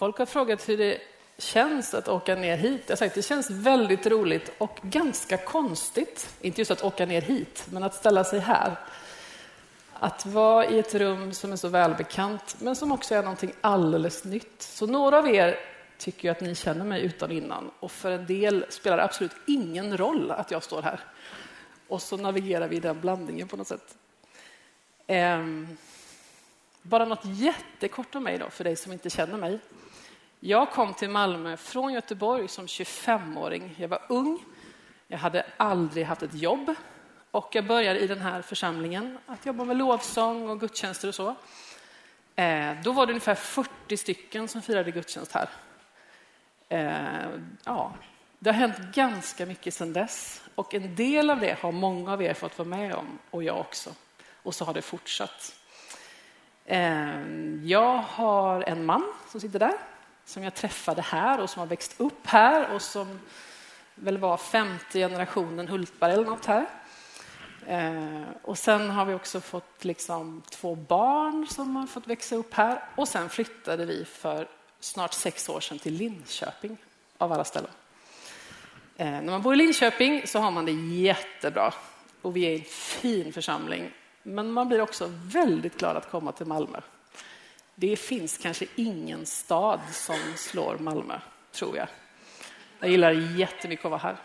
Folk har frågat hur det känns att åka ner hit. Jag har sagt det känns väldigt roligt och ganska konstigt. Inte just att åka ner hit, men att ställa sig här. Att vara i ett rum som är så välbekant, men som också är någonting alldeles nytt. Så några av er tycker ju att ni känner mig utan innan och för en del spelar det absolut ingen roll att jag står här. Och så navigerar vi i den blandningen på något sätt. Um, bara något jättekort om mig då, för dig som inte känner mig. Jag kom till Malmö från Göteborg som 25-åring. Jag var ung, jag hade aldrig haft ett jobb och jag började i den här församlingen att jobba med lovsång och gudstjänster och så. Eh, då var det ungefär 40 stycken som firade gudstjänst här. Eh, ja, det har hänt ganska mycket sedan dess och en del av det har många av er fått vara med om och jag också. Och så har det fortsatt. Eh, jag har en man som sitter där som jag träffade här och som har växt upp här och som väl var femte generationen Hultberg eller något här. Eh, och sen har vi också fått liksom två barn som har fått växa upp här och sen flyttade vi för snart sex år sedan till Linköping av alla ställen. Eh, när man bor i Linköping så har man det jättebra och vi är en fin församling. Men man blir också väldigt glad att komma till Malmö. Det finns kanske ingen stad som slår Malmö, tror jag. Jag gillar jättemycket att vara här.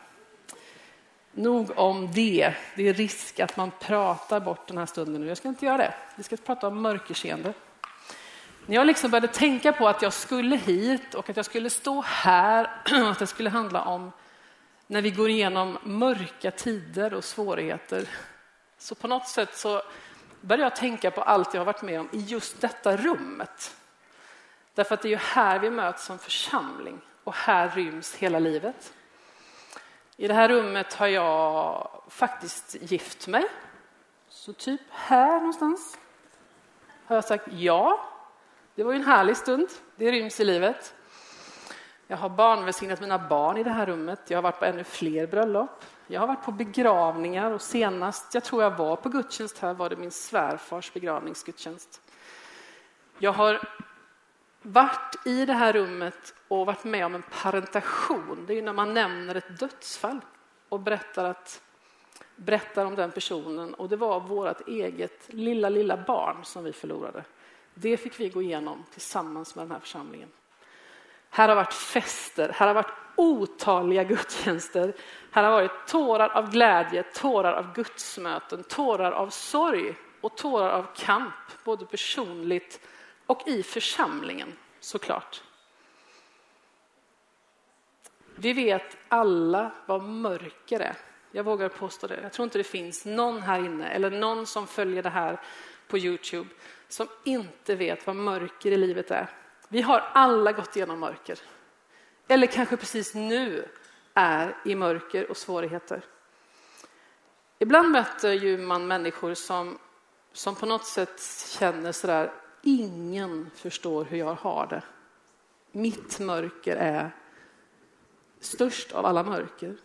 Nog om det. Det är risk att man pratar bort den här stunden nu. Jag ska inte göra det. Vi ska prata om mörkerseende. När jag liksom började tänka på att jag skulle hit och att jag skulle stå här och att det skulle handla om när vi går igenom mörka tider och svårigheter. Så på något sätt så började jag tänka på allt jag har varit med om i just detta rummet. Därför att det är ju här vi möts som församling och här ryms hela livet. I det här rummet har jag faktiskt gift mig. Så typ här någonstans har jag sagt ja. Det var ju en härlig stund. Det ryms i livet. Jag har barnvälsignat mina barn i det här rummet. Jag har varit på ännu fler bröllop. Jag har varit på begravningar och senast jag tror jag var på gudstjänst här var det min svärfars begravningsgudstjänst. Jag har varit i det här rummet och varit med om en parentation. Det är när man nämner ett dödsfall och berättar, att, berättar om den personen. Och det var vårt eget lilla, lilla barn som vi förlorade. Det fick vi gå igenom tillsammans med den här församlingen. Här har varit fester, här har varit otaliga gudstjänster. Här har varit tårar av glädje, tårar av gudsmöten, tårar av sorg och tårar av kamp, både personligt och i församlingen såklart. Vi vet alla vad mörker är. Jag vågar påstå det. Jag tror inte det finns någon här inne eller någon som följer det här på Youtube som inte vet vad mörker i livet är. Vi har alla gått igenom mörker. Eller kanske precis nu är i mörker och svårigheter. Ibland möter ju man människor som, som på något sätt känner sådär, ingen förstår hur jag har det. Mitt mörker är störst av alla mörker.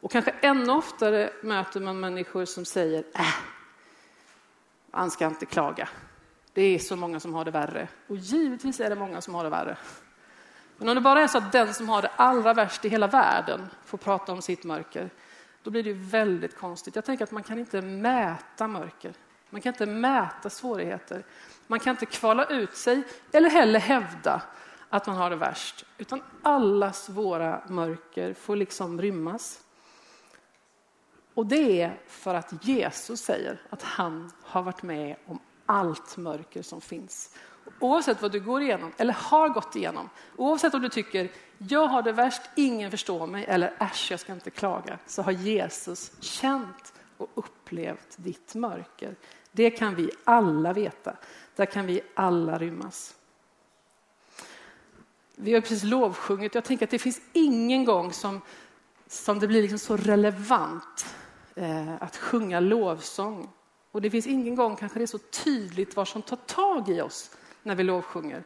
Och kanske ännu oftare möter man människor som säger, äh, man ska inte klaga. Det är så många som har det värre. Och givetvis är det många som har det värre. Men om det bara är så att den som har det allra värst i hela världen får prata om sitt mörker, då blir det väldigt konstigt. Jag tänker att man kan inte mäta mörker. Man kan inte mäta svårigheter. Man kan inte kvala ut sig eller heller hävda att man har det värst. Utan allas våra mörker får liksom rymmas. Och det är för att Jesus säger att han har varit med om allt mörker som finns. Oavsett vad du går igenom eller har gått igenom, oavsett om du tycker jag har det värst, ingen förstår mig eller äsch, jag ska inte klaga, så har Jesus känt och upplevt ditt mörker. Det kan vi alla veta. Där kan vi alla rymmas. Vi har precis lovsjungit. Jag tänker att det finns ingen gång som, som det blir liksom så relevant eh, att sjunga lovsång. Och det finns ingen gång kanske det är så tydligt vad som tar tag i oss när vi lovsjunger.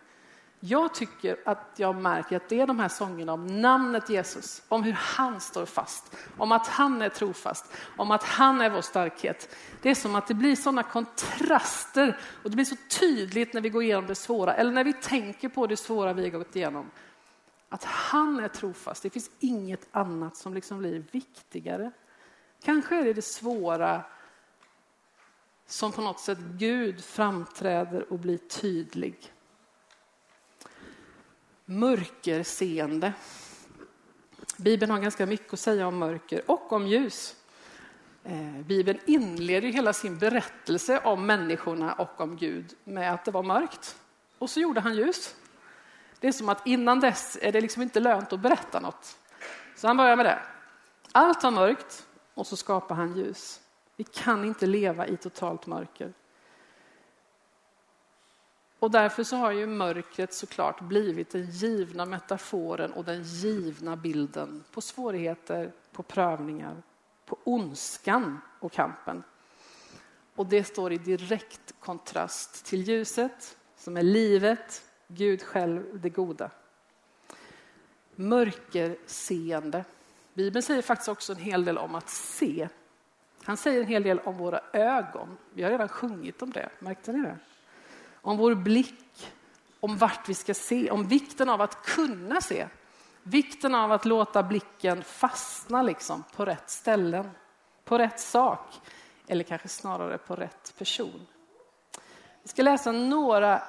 Jag tycker att jag märker att det är de här sångerna om namnet Jesus, om hur han står fast, om att han är trofast, om att han är vår starkhet. Det är som att det blir sådana kontraster och det blir så tydligt när vi går igenom det svåra eller när vi tänker på det svåra vi har gått igenom. Att han är trofast, det finns inget annat som liksom blir viktigare. Kanske är det det svåra som på något sätt Gud framträder och blir tydlig mörkerseende. Bibeln har ganska mycket att säga om mörker och om ljus. Eh, Bibeln inleder hela sin berättelse om människorna och om Gud med att det var mörkt och så gjorde han ljus. Det är som att innan dess är det liksom inte lönt att berätta något. Så han börjar med det. Allt var mörkt och så skapar han ljus. Vi kan inte leva i totalt mörker. Och därför så har ju mörkret såklart blivit den givna metaforen och den givna bilden på svårigheter, på prövningar, på ondskan och kampen. Och det står i direkt kontrast till ljuset som är livet, Gud själv, det goda. Mörkerseende. Bibeln säger faktiskt också en hel del om att se. Han säger en hel del om våra ögon. Vi har redan sjungit om det, märkte ni det? om vår blick, om vart vi ska se, om vikten av att kunna se. Vikten av att låta blicken fastna liksom på rätt ställen, på rätt sak eller kanske snarare på rätt person. Vi ska läsa några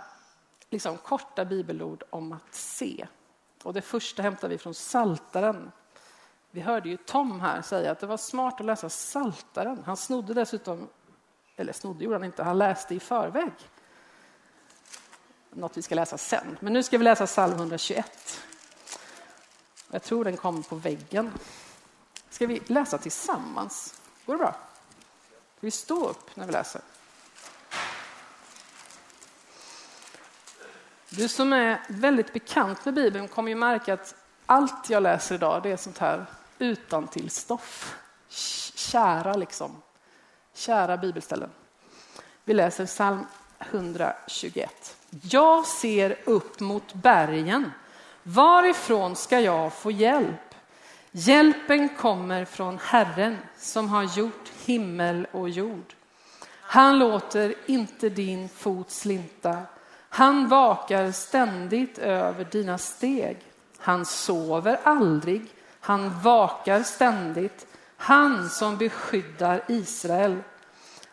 liksom, korta bibelord om att se. Och det första hämtar vi från Saltaren. Vi hörde ju Tom här säga att det var smart att läsa Saltaren. Han snodde dessutom, eller snodde gjorde han inte, han läste i förväg något vi ska läsa sen. Men nu ska vi läsa psalm 121. Jag tror den kommer på väggen. Ska vi läsa tillsammans? Går det bra? Ska vi stå upp när vi läser? Du som är väldigt bekant med Bibeln kommer ju märka att allt jag läser idag det är sånt här utan till stoff. Kära liksom. Kära bibelställen. Vi läser psalm 121. Jag ser upp mot bergen. Varifrån ska jag få hjälp? Hjälpen kommer från Herren som har gjort himmel och jord. Han låter inte din fot slinta. Han vakar ständigt över dina steg. Han sover aldrig. Han vakar ständigt. Han som beskyddar Israel.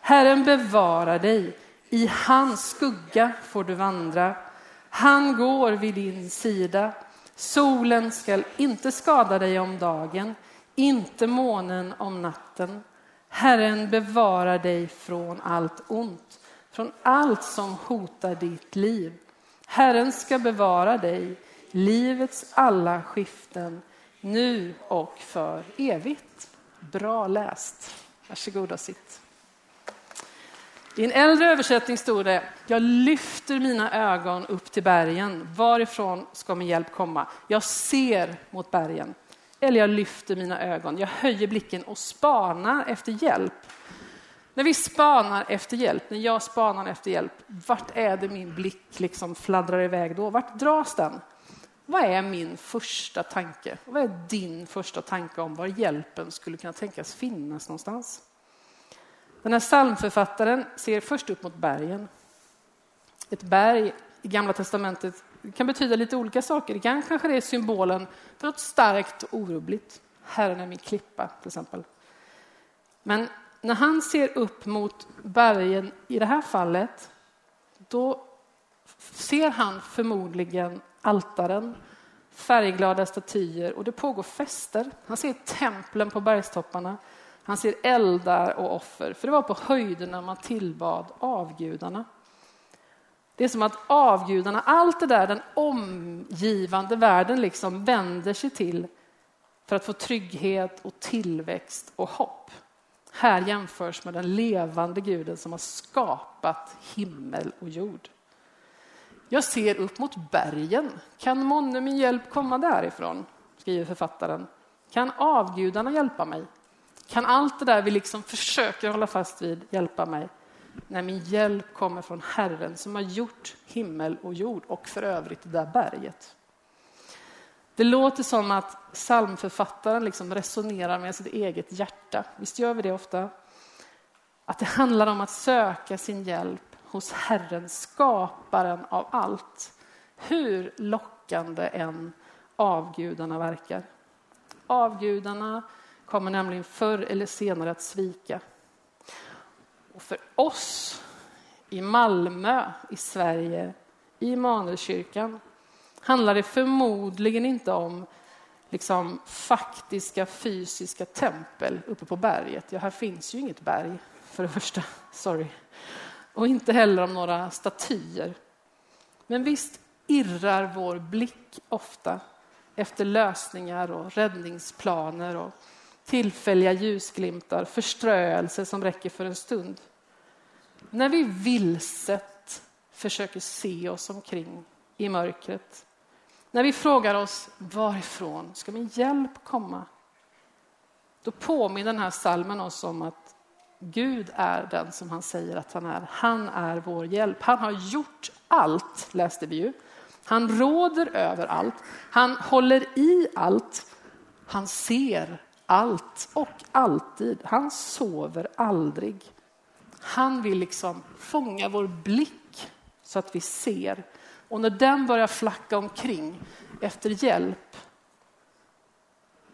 Herren bevarar dig. I hans skugga får du vandra. Han går vid din sida. Solen skall inte skada dig om dagen, inte månen om natten. Herren bevarar dig från allt ont, från allt som hotar ditt liv. Herren ska bevara dig, livets alla skiften, nu och för evigt. Bra läst. Varsågod och sitt. I en äldre översättning stod det, jag lyfter mina ögon upp till bergen. Varifrån ska min hjälp komma? Jag ser mot bergen. Eller jag lyfter mina ögon, jag höjer blicken och spanar efter hjälp. När vi spanar efter hjälp, när jag spanar efter hjälp, vart är det min blick liksom fladdrar iväg då? Vart dras den? Vad är min första tanke? Vad är din första tanke om var hjälpen skulle kunna tänkas finnas någonstans? Den här psalmförfattaren ser först upp mot bergen. Ett berg i Gamla testamentet kan betyda lite olika saker. Det kan kanske det är symbolen för något starkt och orubbligt. Herren är min klippa, till exempel. Men när han ser upp mot bergen i det här fallet, då ser han förmodligen altaren, färgglada statyer och det pågår fester. Han ser templen på bergstopparna. Han ser eldar och offer, för det var på höjderna man tillbad avgudarna. Det är som att avgudarna, allt det där den omgivande världen liksom vänder sig till för att få trygghet och tillväxt och hopp. Här jämförs med den levande guden som har skapat himmel och jord. Jag ser upp mot bergen. Kan månne min hjälp komma därifrån? skriver författaren. Kan avgudarna hjälpa mig? Kan allt det där vi liksom försöker hålla fast vid hjälpa mig? när min hjälp kommer från Herren som har gjort himmel och jord och för övrigt det där berget. Det låter som att psalmförfattaren liksom resonerar med sitt eget hjärta. Visst gör vi det ofta? Att det handlar om att söka sin hjälp hos Herren, skaparen av allt. Hur lockande än avgudarna verkar. Avgudarna kommer nämligen förr eller senare att svika. Och för oss i Malmö, i Sverige, i Immanuelskyrkan handlar det förmodligen inte om liksom, faktiska fysiska tempel uppe på berget. Ja, här finns ju inget berg, för det första. Sorry. Och inte heller om några statyer. Men visst irrar vår blick ofta efter lösningar och räddningsplaner och tillfälliga ljusglimtar, förströelse som räcker för en stund. När vi vilset försöker se oss omkring i mörkret, när vi frågar oss varifrån ska min hjälp komma? Då påminner den här salmen oss om att Gud är den som han säger att han är. Han är vår hjälp. Han har gjort allt, läste vi ju. Han råder över allt. Han håller i allt. Han ser allt och alltid. Han sover aldrig. Han vill liksom fånga vår blick så att vi ser. Och när den börjar flacka omkring efter hjälp,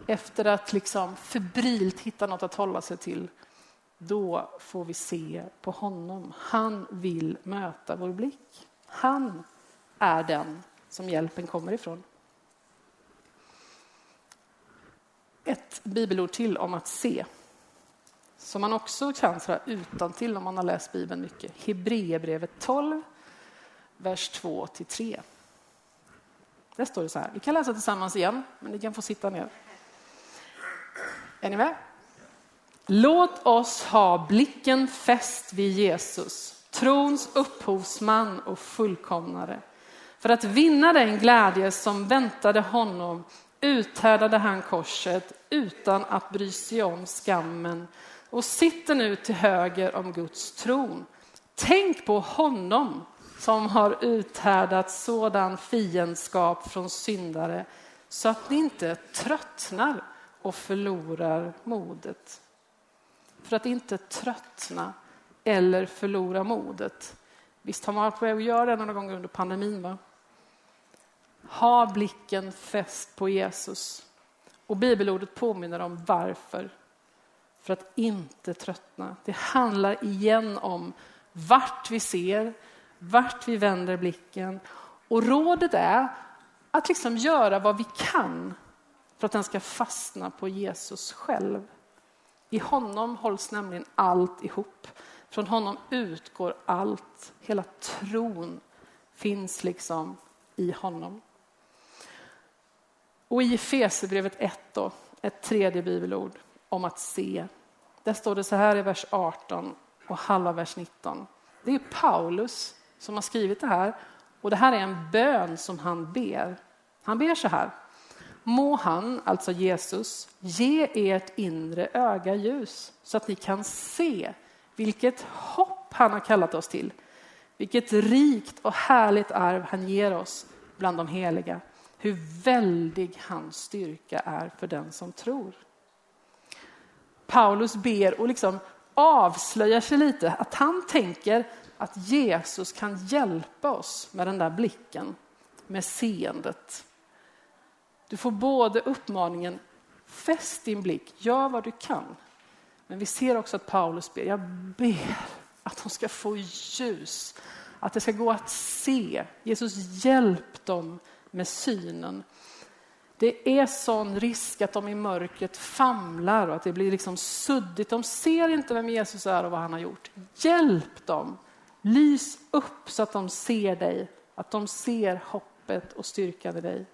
efter att liksom febrilt hitta något att hålla sig till, då får vi se på honom. Han vill möta vår blick. Han är den som hjälpen kommer ifrån. Ett bibelord till om att se, som man också kan utan till om man har läst Bibeln mycket. Hebreerbrevet 12, vers 2-3. Där står det så här, vi kan läsa tillsammans igen, men ni kan få sitta ner. Är ni med? Låt oss ha blicken fäst vid Jesus, trons upphovsman och fullkomnare. För att vinna den glädje som väntade honom uthärdade han korset utan att bry sig om skammen och sitter nu till höger om Guds tron. Tänk på honom som har uthärdat sådan fiendskap från syndare så att ni inte tröttnar och förlorar modet. För att inte tröttna eller förlora modet. Visst har man varit på väg att göra det några gånger under pandemin? Va? Ha blicken fäst på Jesus. Och bibelordet påminner om varför. För att inte tröttna. Det handlar igen om vart vi ser, vart vi vänder blicken. Och rådet är att liksom göra vad vi kan för att den ska fastna på Jesus själv. I honom hålls nämligen allt ihop. Från honom utgår allt. Hela tron finns liksom i honom. Och i Efesierbrevet 1 då, ett tredje bibelord om att se. Där står det så här i vers 18 och halva vers 19. Det är Paulus som har skrivit det här och det här är en bön som han ber. Han ber så här. Må han, alltså Jesus, ge ert inre öga ljus så att ni kan se vilket hopp han har kallat oss till. Vilket rikt och härligt arv han ger oss bland de heliga hur väldig hans styrka är för den som tror. Paulus ber och liksom avslöjar sig lite, att han tänker att Jesus kan hjälpa oss med den där blicken, med seendet. Du får både uppmaningen, fäst din blick, gör vad du kan. Men vi ser också att Paulus ber, jag ber att de ska få ljus, att det ska gå att se. Jesus hjälp dem med synen. Det är sån risk att de i mörkret famlar och att det blir liksom suddigt. De ser inte vem Jesus är och vad han har gjort. Hjälp dem! Lys upp så att de ser dig, att de ser hoppet och styrkan i dig.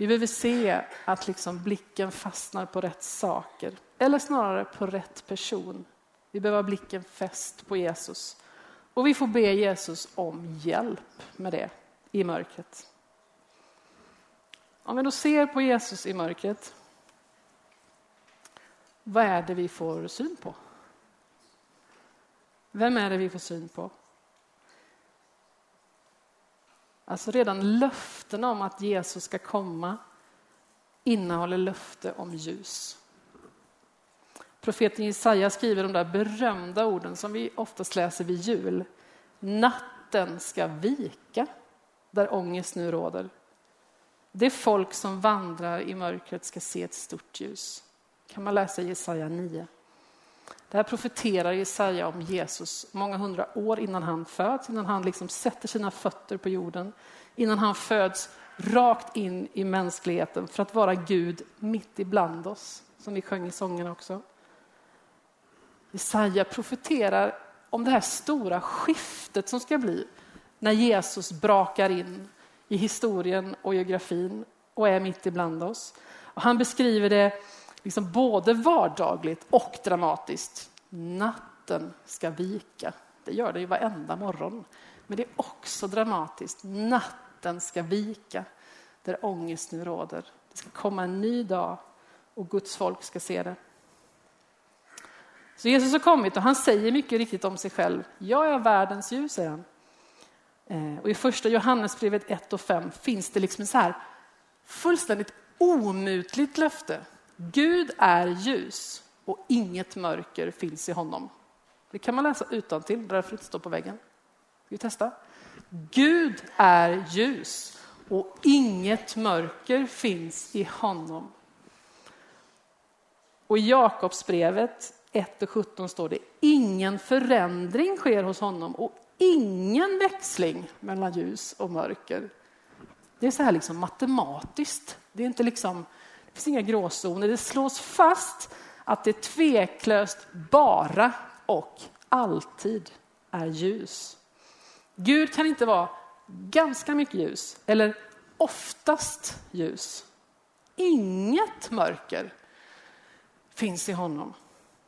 Vi behöver se att liksom blicken fastnar på rätt saker, eller snarare på rätt person. Vi behöver ha blicken fäst på Jesus. Och vi får be Jesus om hjälp med det i mörkret. Om vi då ser på Jesus i mörkret vad är det vi får syn på? Vem är det vi får syn på? Alltså redan löftena om att Jesus ska komma innehåller löfte om ljus. Profeten Jesaja skriver de där berömda orden som vi oftast läser vid jul. Natten ska vika där ångest nu råder. Det folk som vandrar i mörkret ska se ett stort ljus. kan man läsa i Jesaja 9. Det här profeterar Jesaja om Jesus många hundra år innan han föds, innan han liksom sätter sina fötter på jorden, innan han föds rakt in i mänskligheten för att vara Gud mitt ibland oss, som vi sjöng i sången också. Jesaja profeterar om det här stora skiftet som ska bli när Jesus brakar in i historien och geografin och är mitt ibland oss. Och han beskriver det liksom både vardagligt och dramatiskt. Natten ska vika. Det gör det ju varenda morgon. Men det är också dramatiskt. Natten ska vika där ångest nu råder. Det ska komma en ny dag och Guds folk ska se det. Så Jesus har kommit och han säger mycket riktigt om sig själv. Jag är världens ljus, säger han. Eh, och i första Johannesbrevet 1 och 5 finns det liksom så här fullständigt omutligt löfte. Gud är ljus och inget mörker finns i honom. Det kan man läsa utan till, därför det står på väggen. Ska vi testa? Gud är ljus och inget mörker finns i honom. Och i Jakobsbrevet 1 och 17 står det ingen förändring sker hos honom och ingen växling mellan ljus och mörker. Det är så här liksom matematiskt. Det, är inte liksom, det finns inga gråzoner. Det slås fast att det tveklöst bara och alltid är ljus. Gud kan inte vara ganska mycket ljus eller oftast ljus. Inget mörker finns i honom.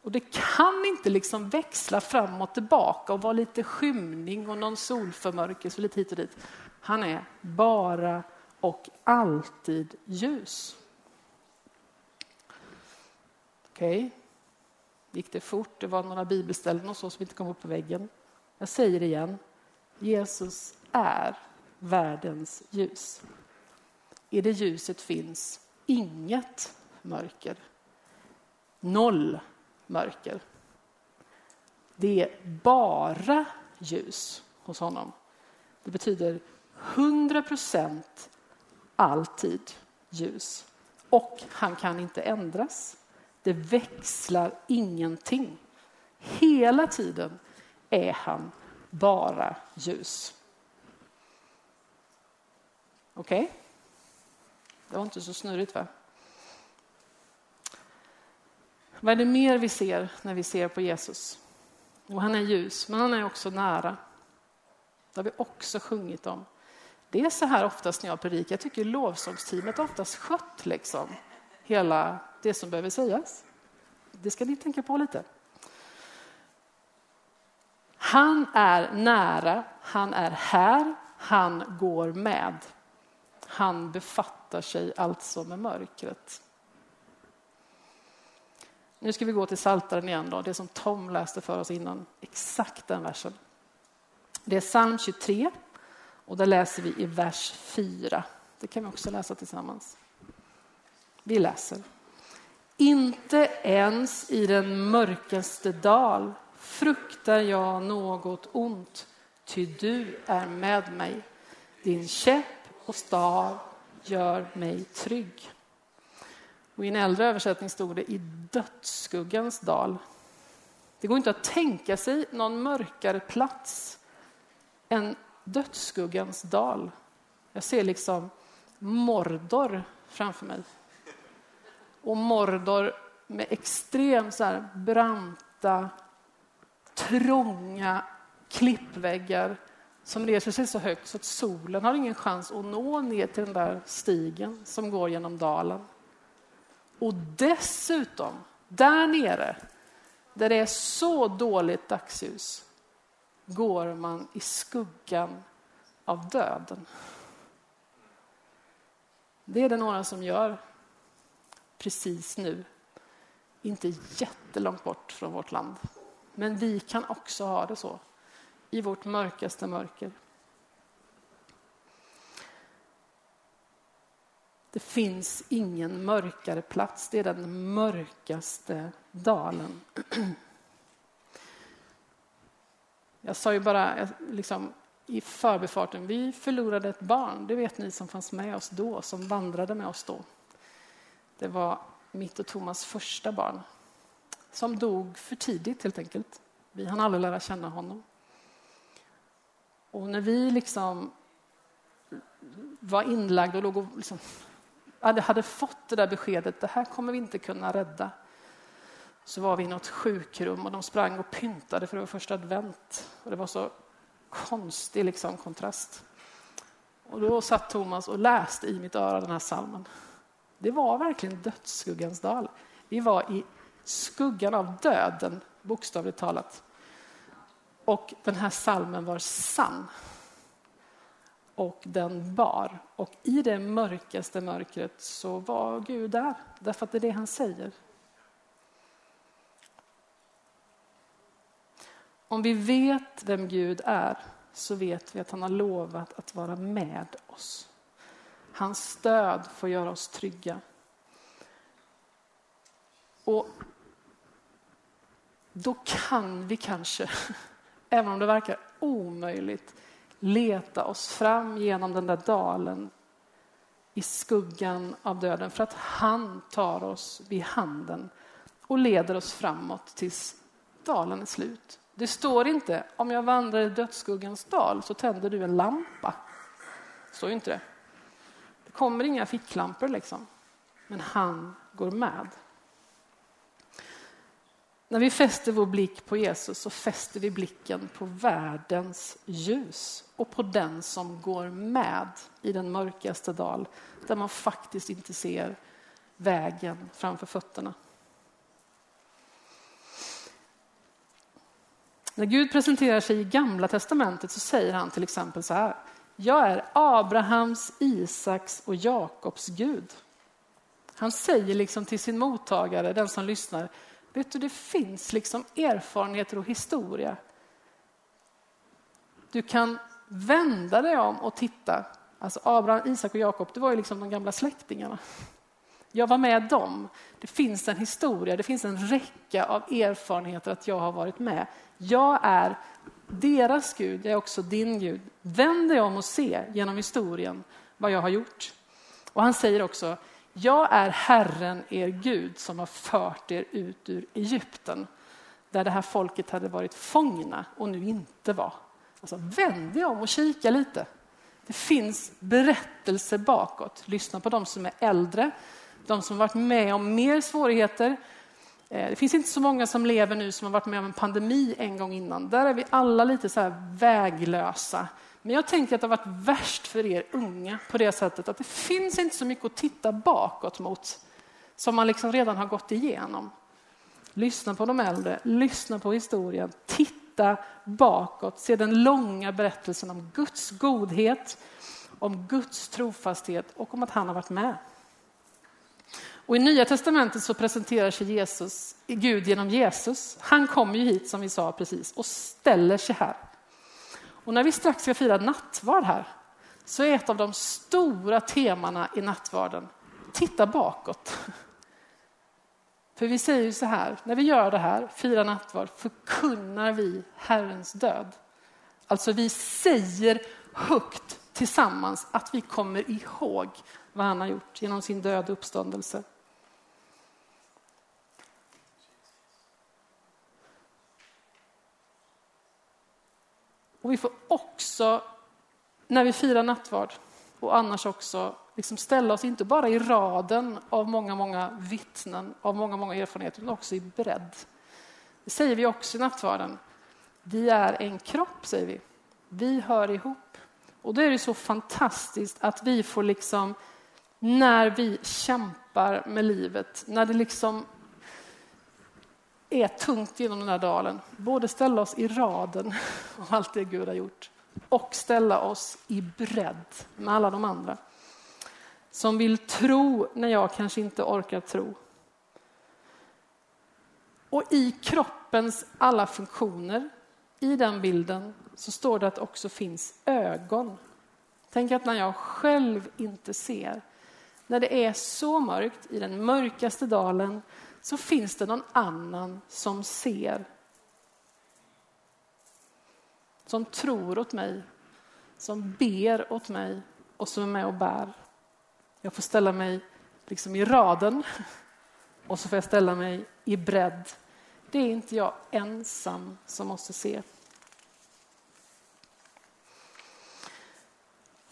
Och det kan inte liksom växla fram och tillbaka och vara lite skymning och någon solförmörkelse lite hit och dit. Han är bara och alltid ljus. Okej, okay. gick det fort? Det var några bibelställen och så som inte kom upp på väggen. Jag säger det igen. Jesus är världens ljus. I det ljuset finns inget mörker. Noll mörker. Det är bara ljus hos honom. Det betyder 100 procent alltid ljus. Och han kan inte ändras. Det växlar ingenting. Hela tiden är han bara ljus. Okej? Okay? Det var inte så snurrigt va? Vad är det mer vi ser när vi ser på Jesus? Och han är ljus, men han är också nära. Det har vi också sjungit om. Det är så här oftast när jag predikar. Jag tycker lovsångsteamet oftast skött liksom hela det som behöver sägas. Det ska ni tänka på lite. Han är nära, han är här, han går med. Han befattar sig alltså med mörkret. Nu ska vi gå till Saltaren igen, då, det som Tom läste för oss innan. Exakt den versen. Det är psalm 23 och där läser vi i vers 4. Det kan vi också läsa tillsammans. Vi läser. Inte ens i den mörkaste dal fruktar jag något ont, ty du är med mig. Din käpp och stav gör mig trygg. Och I en äldre översättning stod det i dödsskuggans dal. Det går inte att tänka sig någon mörkare plats än dödsskuggans dal. Jag ser liksom Mordor framför mig. Och Mordor med extremt så här branta, trånga klippväggar som reser sig så högt så att solen har ingen chans att nå ner till den där stigen som går genom dalen. Och dessutom, där nere, där det är så dåligt dagsljus, går man i skuggan av döden. Det är det några som gör precis nu. inte jättelångt bort från vårt land. Men vi kan också ha det så i vårt mörkaste mörker. Det finns ingen mörkare plats, det är den mörkaste dalen. Jag sa ju bara liksom, i förbifarten, vi förlorade ett barn, det vet ni som fanns med oss då, som vandrade med oss då. Det var mitt och Thomas första barn, som dog för tidigt helt enkelt. Vi hann aldrig lära känna honom. Och när vi liksom var inlagda och låg och liksom hade fått det där beskedet, det här kommer vi inte kunna rädda. Så var vi i något sjukrum och de sprang och pyntade för det var första advent. Och det var så konstig liksom, kontrast. Och då satt Thomas och läste i mitt öra den här salmen. Det var verkligen dödsskuggans dal. Vi var i skuggan av döden, bokstavligt talat. Och den här salmen var sann och den bar. Och i det mörkaste mörkret så var Gud där, därför att det är det han säger. Om vi vet vem Gud är så vet vi att han har lovat att vara med oss. Hans stöd får göra oss trygga. Och då kan vi kanske, även om det verkar omöjligt, leta oss fram genom den där dalen i skuggan av döden för att han tar oss vid handen och leder oss framåt tills dalen är slut. Det står inte om jag vandrar i dödsskuggans dal så tänder du en lampa. Det står inte det. Det kommer inga ficklampor liksom. Men han går med. När vi fäster vår blick på Jesus så fäster vi blicken på världens ljus och på den som går med i den mörkaste dal där man faktiskt inte ser vägen framför fötterna. När Gud presenterar sig i Gamla testamentet så säger han till exempel så här. Jag är Abrahams, Isaks och Jakobs Gud. Han säger liksom till sin mottagare, den som lyssnar, vet du det finns liksom erfarenheter och historia. Du kan vända dig om och titta. Alltså Abraham, Isak och Jakob, det var ju liksom de gamla släktingarna. Jag var med dem. Det finns en historia, det finns en räcka av erfarenheter att jag har varit med. Jag är deras Gud, jag är också din Gud. Vänd dig om och se genom historien vad jag har gjort. Och han säger också, jag är Herren er Gud som har fört er ut ur Egypten där det här folket hade varit fångna och nu inte var. Alltså, vänd dig om och kika lite. Det finns berättelser bakåt. Lyssna på de som är äldre, de som varit med om mer svårigheter. Eh, det finns inte så många som lever nu som har varit med om en pandemi en gång innan. Där är vi alla lite så här väglösa. Men jag tänker att det har varit värst för er unga på det sättet att det finns inte så mycket att titta bakåt mot som man liksom redan har gått igenom. Lyssna på de äldre, lyssna på historien, titta bakåt, se den långa berättelsen om Guds godhet, om Guds trofasthet och om att han har varit med. Och I Nya testamentet så presenterar sig Jesus, Gud genom Jesus. Han kommer ju hit som vi sa precis och ställer sig här. Och när vi strax ska fira nattvard här så är ett av de stora temana i nattvarden, titta bakåt. För vi säger ju så här, när vi gör det här, firar nattvard, förkunnar vi Herrens död. Alltså vi säger högt tillsammans att vi kommer ihåg vad han har gjort genom sin död och uppståndelse. Och vi får också, när vi firar nattvard och annars också, liksom ställa oss inte bara i raden av många, många vittnen, av många, många erfarenheter, utan också i bredd. Det säger vi också i nattvarden. Vi är en kropp, säger vi. Vi hör ihop. Och då är det så fantastiskt att vi får liksom, när vi kämpar med livet, när det liksom är tungt genom den här dalen. Både ställa oss i raden av allt det Gud har gjort och ställa oss i bredd med alla de andra som vill tro när jag kanske inte orkar tro. Och i kroppens alla funktioner, i den bilden, så står det att det också finns ögon. Tänk att när jag själv inte ser, när det är så mörkt i den mörkaste dalen, så finns det någon annan som ser. Som tror åt mig, som ber åt mig och som är med och bär. Jag får ställa mig liksom i raden och så får jag ställa mig i bredd. Det är inte jag ensam som måste se.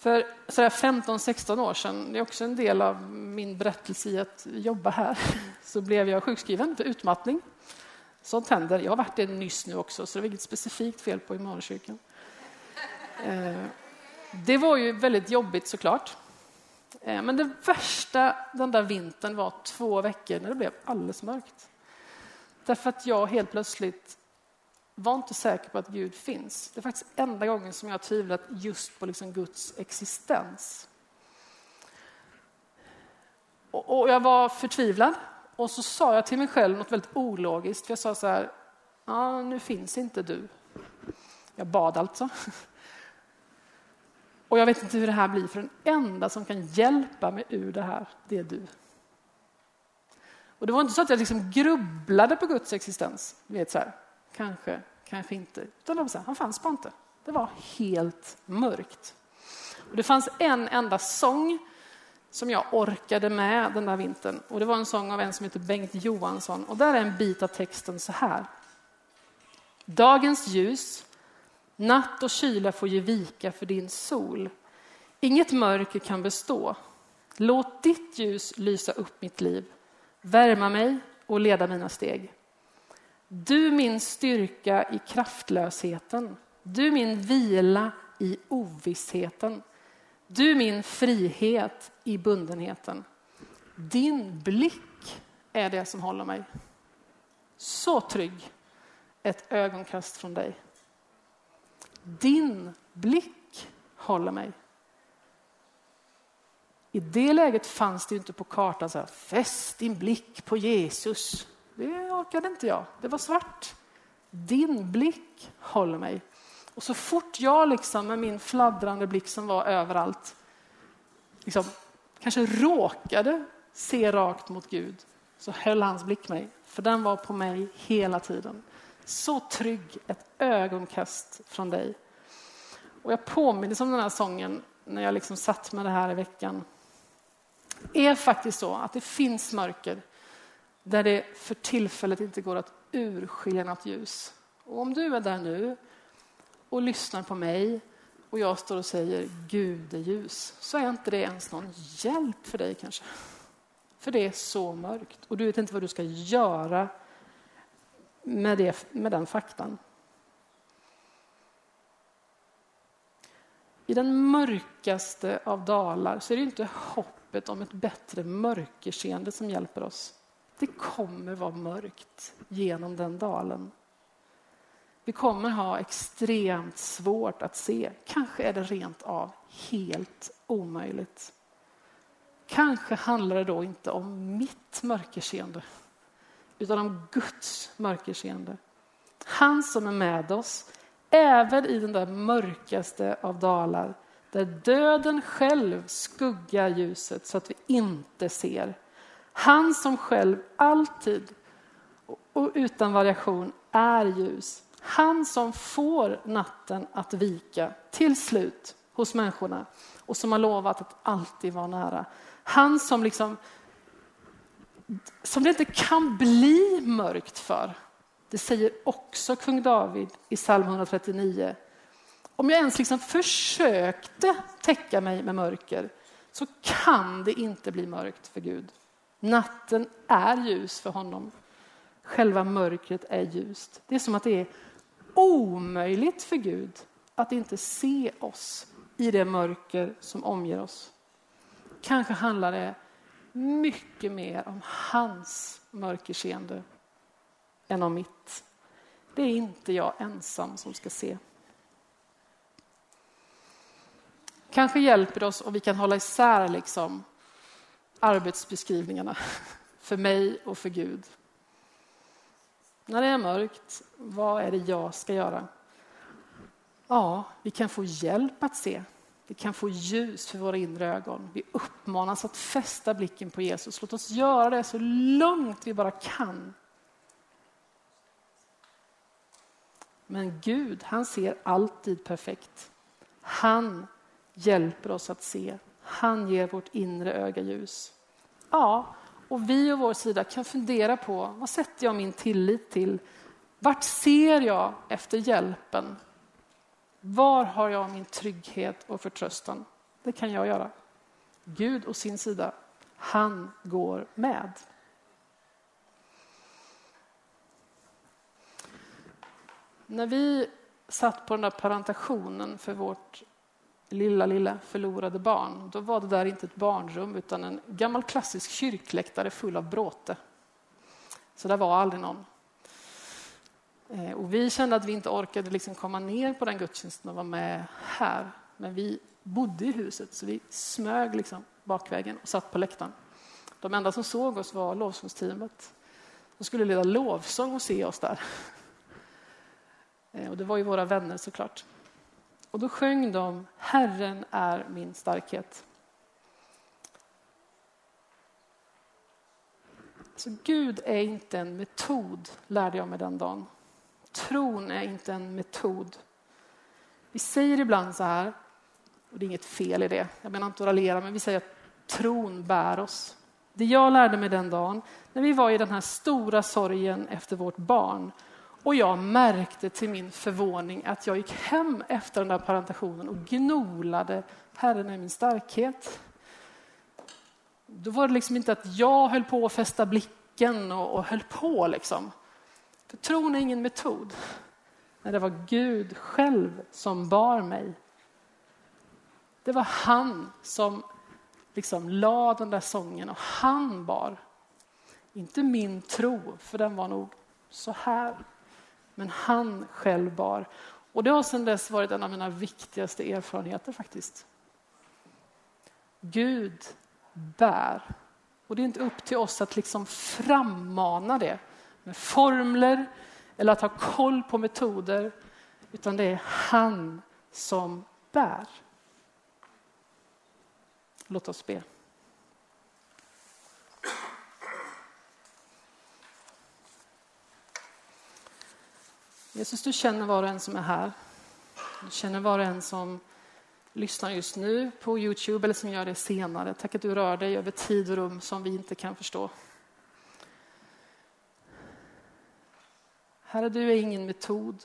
För 15-16 år sedan, det är också en del av min berättelse i att jobba här, så blev jag sjukskriven för utmattning. Sånt händer. Jag har varit det nyss nu också, så det var inget specifikt fel på Immanuelskyrkan. Eh, det var ju väldigt jobbigt såklart. Eh, men det värsta den där vintern var två veckor när det blev alldeles mörkt. Därför att jag helt plötsligt var inte säker på att Gud finns. Det är faktiskt enda gången som jag har tvivlat just på liksom Guds existens. Och, jag var förtvivlad och så sa jag till mig själv något väldigt ologiskt. För jag sa så här, ah, nu finns inte du. Jag bad alltså. Och jag vet inte hur det här blir, för den enda som kan hjälpa mig ur det här, det är du. Och det var inte så att jag liksom grubblade på Guds existens. Vet, så här, kanske, kanske inte. Utan de sa, han fanns bara inte. Det var helt mörkt. Och det fanns en enda sång som jag orkade med den där vintern. Och det var en sång av en som heter Bengt Johansson. Och där är en bit av texten så här. Dagens ljus Natt och kyla får ge vika för din sol. Inget mörker kan bestå. Låt ditt ljus lysa upp mitt liv, värma mig och leda mina steg. Du min styrka i kraftlösheten, du min vila i ovissheten. Du min frihet i bundenheten. Din blick är det som håller mig. Så trygg, ett ögonkast från dig. Din blick håller mig. I det läget fanns det inte på kartan så här, fäst din blick på Jesus. Det orkade inte jag. Det var svart. Din blick håller mig. Och så fort jag liksom med min fladdrande blick som var överallt, liksom, kanske råkade se rakt mot Gud, så höll hans blick mig. För den var på mig hela tiden. Så trygg, ett ögonkast från dig. Och jag påminns om den här sången när jag liksom satt med det här i veckan. Det är faktiskt så att det finns mörker där det för tillfället inte går att urskilja något ljus. Och om du är där nu och lyssnar på mig och jag står och säger Gud är ljus, så är inte det ens någon hjälp för dig kanske. För det är så mörkt och du vet inte vad du ska göra med, det, med den faktan. I den mörkaste av dalar så är det inte hoppet om ett bättre mörkerseende som hjälper oss. Det kommer vara mörkt genom den dalen. Vi kommer ha extremt svårt att se. Kanske är det rent av helt omöjligt. Kanske handlar det då inte om mitt mörkerseende utan om Guds mörkerseende. Han som är med oss, även i den där mörkaste av dalar, där döden själv skuggar ljuset så att vi inte ser. Han som själv alltid och utan variation är ljus. Han som får natten att vika till slut hos människorna och som har lovat att alltid vara nära. Han som liksom som det inte kan bli mörkt för. Det säger också kung David i psalm 139. Om jag ens liksom försökte täcka mig med mörker så kan det inte bli mörkt för Gud. Natten är ljus för honom. Själva mörkret är ljust. Det är som att det är omöjligt för Gud att inte se oss i det mörker som omger oss. Kanske handlar det mycket mer om hans mörkerseende än om mitt. Det är inte jag ensam som ska se. Kanske hjälper det oss om vi kan hålla isär liksom arbetsbeskrivningarna för mig och för Gud. när det är mörkt, vad är det jag ska göra? Ja, vi kan få hjälp att se. Vi kan få ljus för våra inre ögon. Vi uppmanas att fästa blicken på Jesus. Låt oss göra det så långt vi bara kan. Men Gud, han ser alltid perfekt. Han hjälper oss att se. Han ger vårt inre öga ljus. Ja, och vi och vår sida kan fundera på vad sätter jag min tillit till? Vart ser jag efter hjälpen? Var har jag min trygghet och förtröstan? Det kan jag göra. Gud å sin sida, han går med. När vi satt på den där parentationen för vårt lilla, lilla förlorade barn, då var det där inte ett barnrum utan en gammal klassisk kyrkläktare full av bråte. Så där var aldrig någon. Eh, och vi kände att vi inte orkade liksom komma ner på den gudstjänsten och vara med här. Men vi bodde i huset så vi smög liksom bakvägen och satt på läktaren. De enda som såg oss var lovsångsteamet. De skulle leda lovsång och se oss där. Eh, och det var ju våra vänner såklart. Och då sjöng de Herren är min starkhet. Så Gud är inte en metod, lärde jag mig den dagen. Tron är inte en metod. Vi säger ibland så här, och det är inget fel i det, jag menar inte att raljera, men vi säger att tron bär oss. Det jag lärde mig den dagen, när vi var i den här stora sorgen efter vårt barn, och jag märkte till min förvåning att jag gick hem efter den där parentationen och gnolade, Herren är min starkhet. Då var det liksom inte att jag höll på att fästa blicken och, och höll på liksom. För tron är ingen metod. Nej, det var Gud själv som bar mig. Det var han som liksom la den där sången och han bar. Inte min tro, för den var nog så här. Men han själv bar. Och det har sedan dess varit en av mina viktigaste erfarenheter faktiskt. Gud bär. Och det är inte upp till oss att liksom frammana det med formler eller att ha koll på metoder, utan det är han som bär. Låt oss be. Jesus, du känner var och en som är här. Du känner var och en som lyssnar just nu på Youtube eller som gör det senare. Tack att du rör dig över tid och rum som vi inte kan förstå. Herre, du är ingen metod.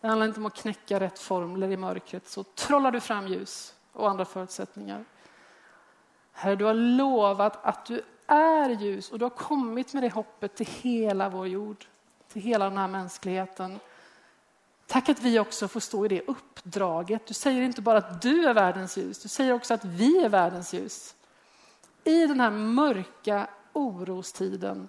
Det handlar inte om att knäcka rätt formler i mörkret, så trollar du fram ljus och andra förutsättningar. Herre, du har lovat att du är ljus och du har kommit med det hoppet till hela vår jord, till hela den här mänskligheten. Tack att vi också får stå i det uppdraget. Du säger inte bara att du är världens ljus, du säger också att vi är världens ljus. I den här mörka orostiden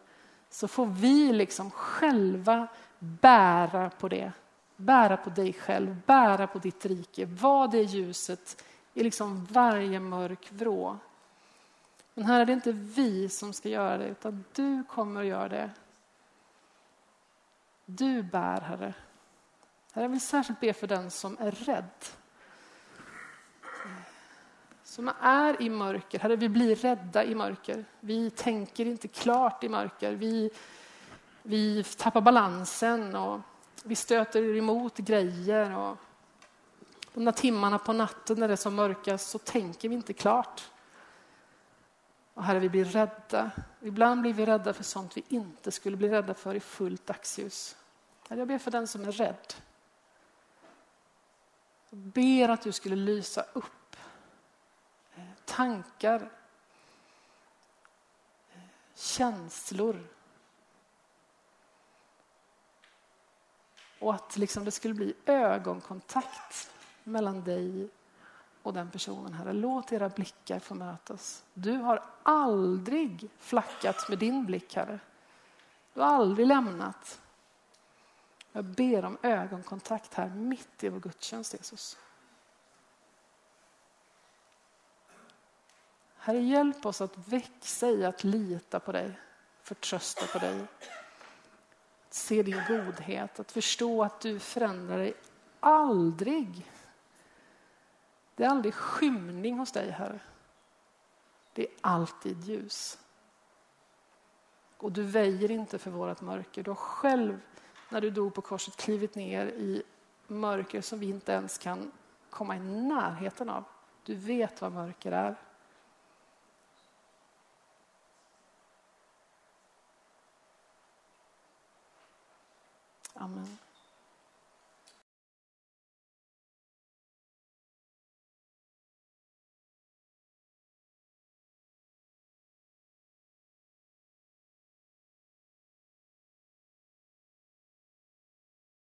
så får vi liksom själva bära på det. Bära på dig själv, bära på ditt rike. Var det ljuset i liksom varje mörk vrå. Men här är det inte vi som ska göra det, utan du kommer att göra det. Du bär, Herre. Herre, jag vill särskilt be för den som är rädd som är i mörker. Herre, vi blir rädda i mörker. Vi tänker inte klart i mörker. Vi, vi tappar balansen och vi stöter emot grejer. Och de där timmarna på natten när det är som mörkast så tänker vi inte klart. Och herre, vi blir rädda. Ibland blir vi rädda för sånt vi inte skulle bli rädda för i fullt dagsljus. Jag ber för den som är rädd. Jag ber att du skulle lysa upp eh, tankar, eh, känslor. Och att liksom det skulle bli ögonkontakt mellan dig och den personen, Herre. Låt era blickar få mötas. Du har aldrig flackat med din blick, Herre. Du har aldrig lämnat. Jag ber om ögonkontakt här mitt i vår gudstjänst, Jesus. Herre, hjälp oss att växa i att lita på dig, förtrösta på dig. att se din godhet, att förstå att du förändrar dig aldrig. Det är aldrig skymning hos dig, Herre. Det är alltid ljus. Och du väjer inte för vårt mörker. Du har själv, när du dog på korset, klivit ner i mörker som vi inte ens kan komma i närheten av. Du vet vad mörker är. Amen.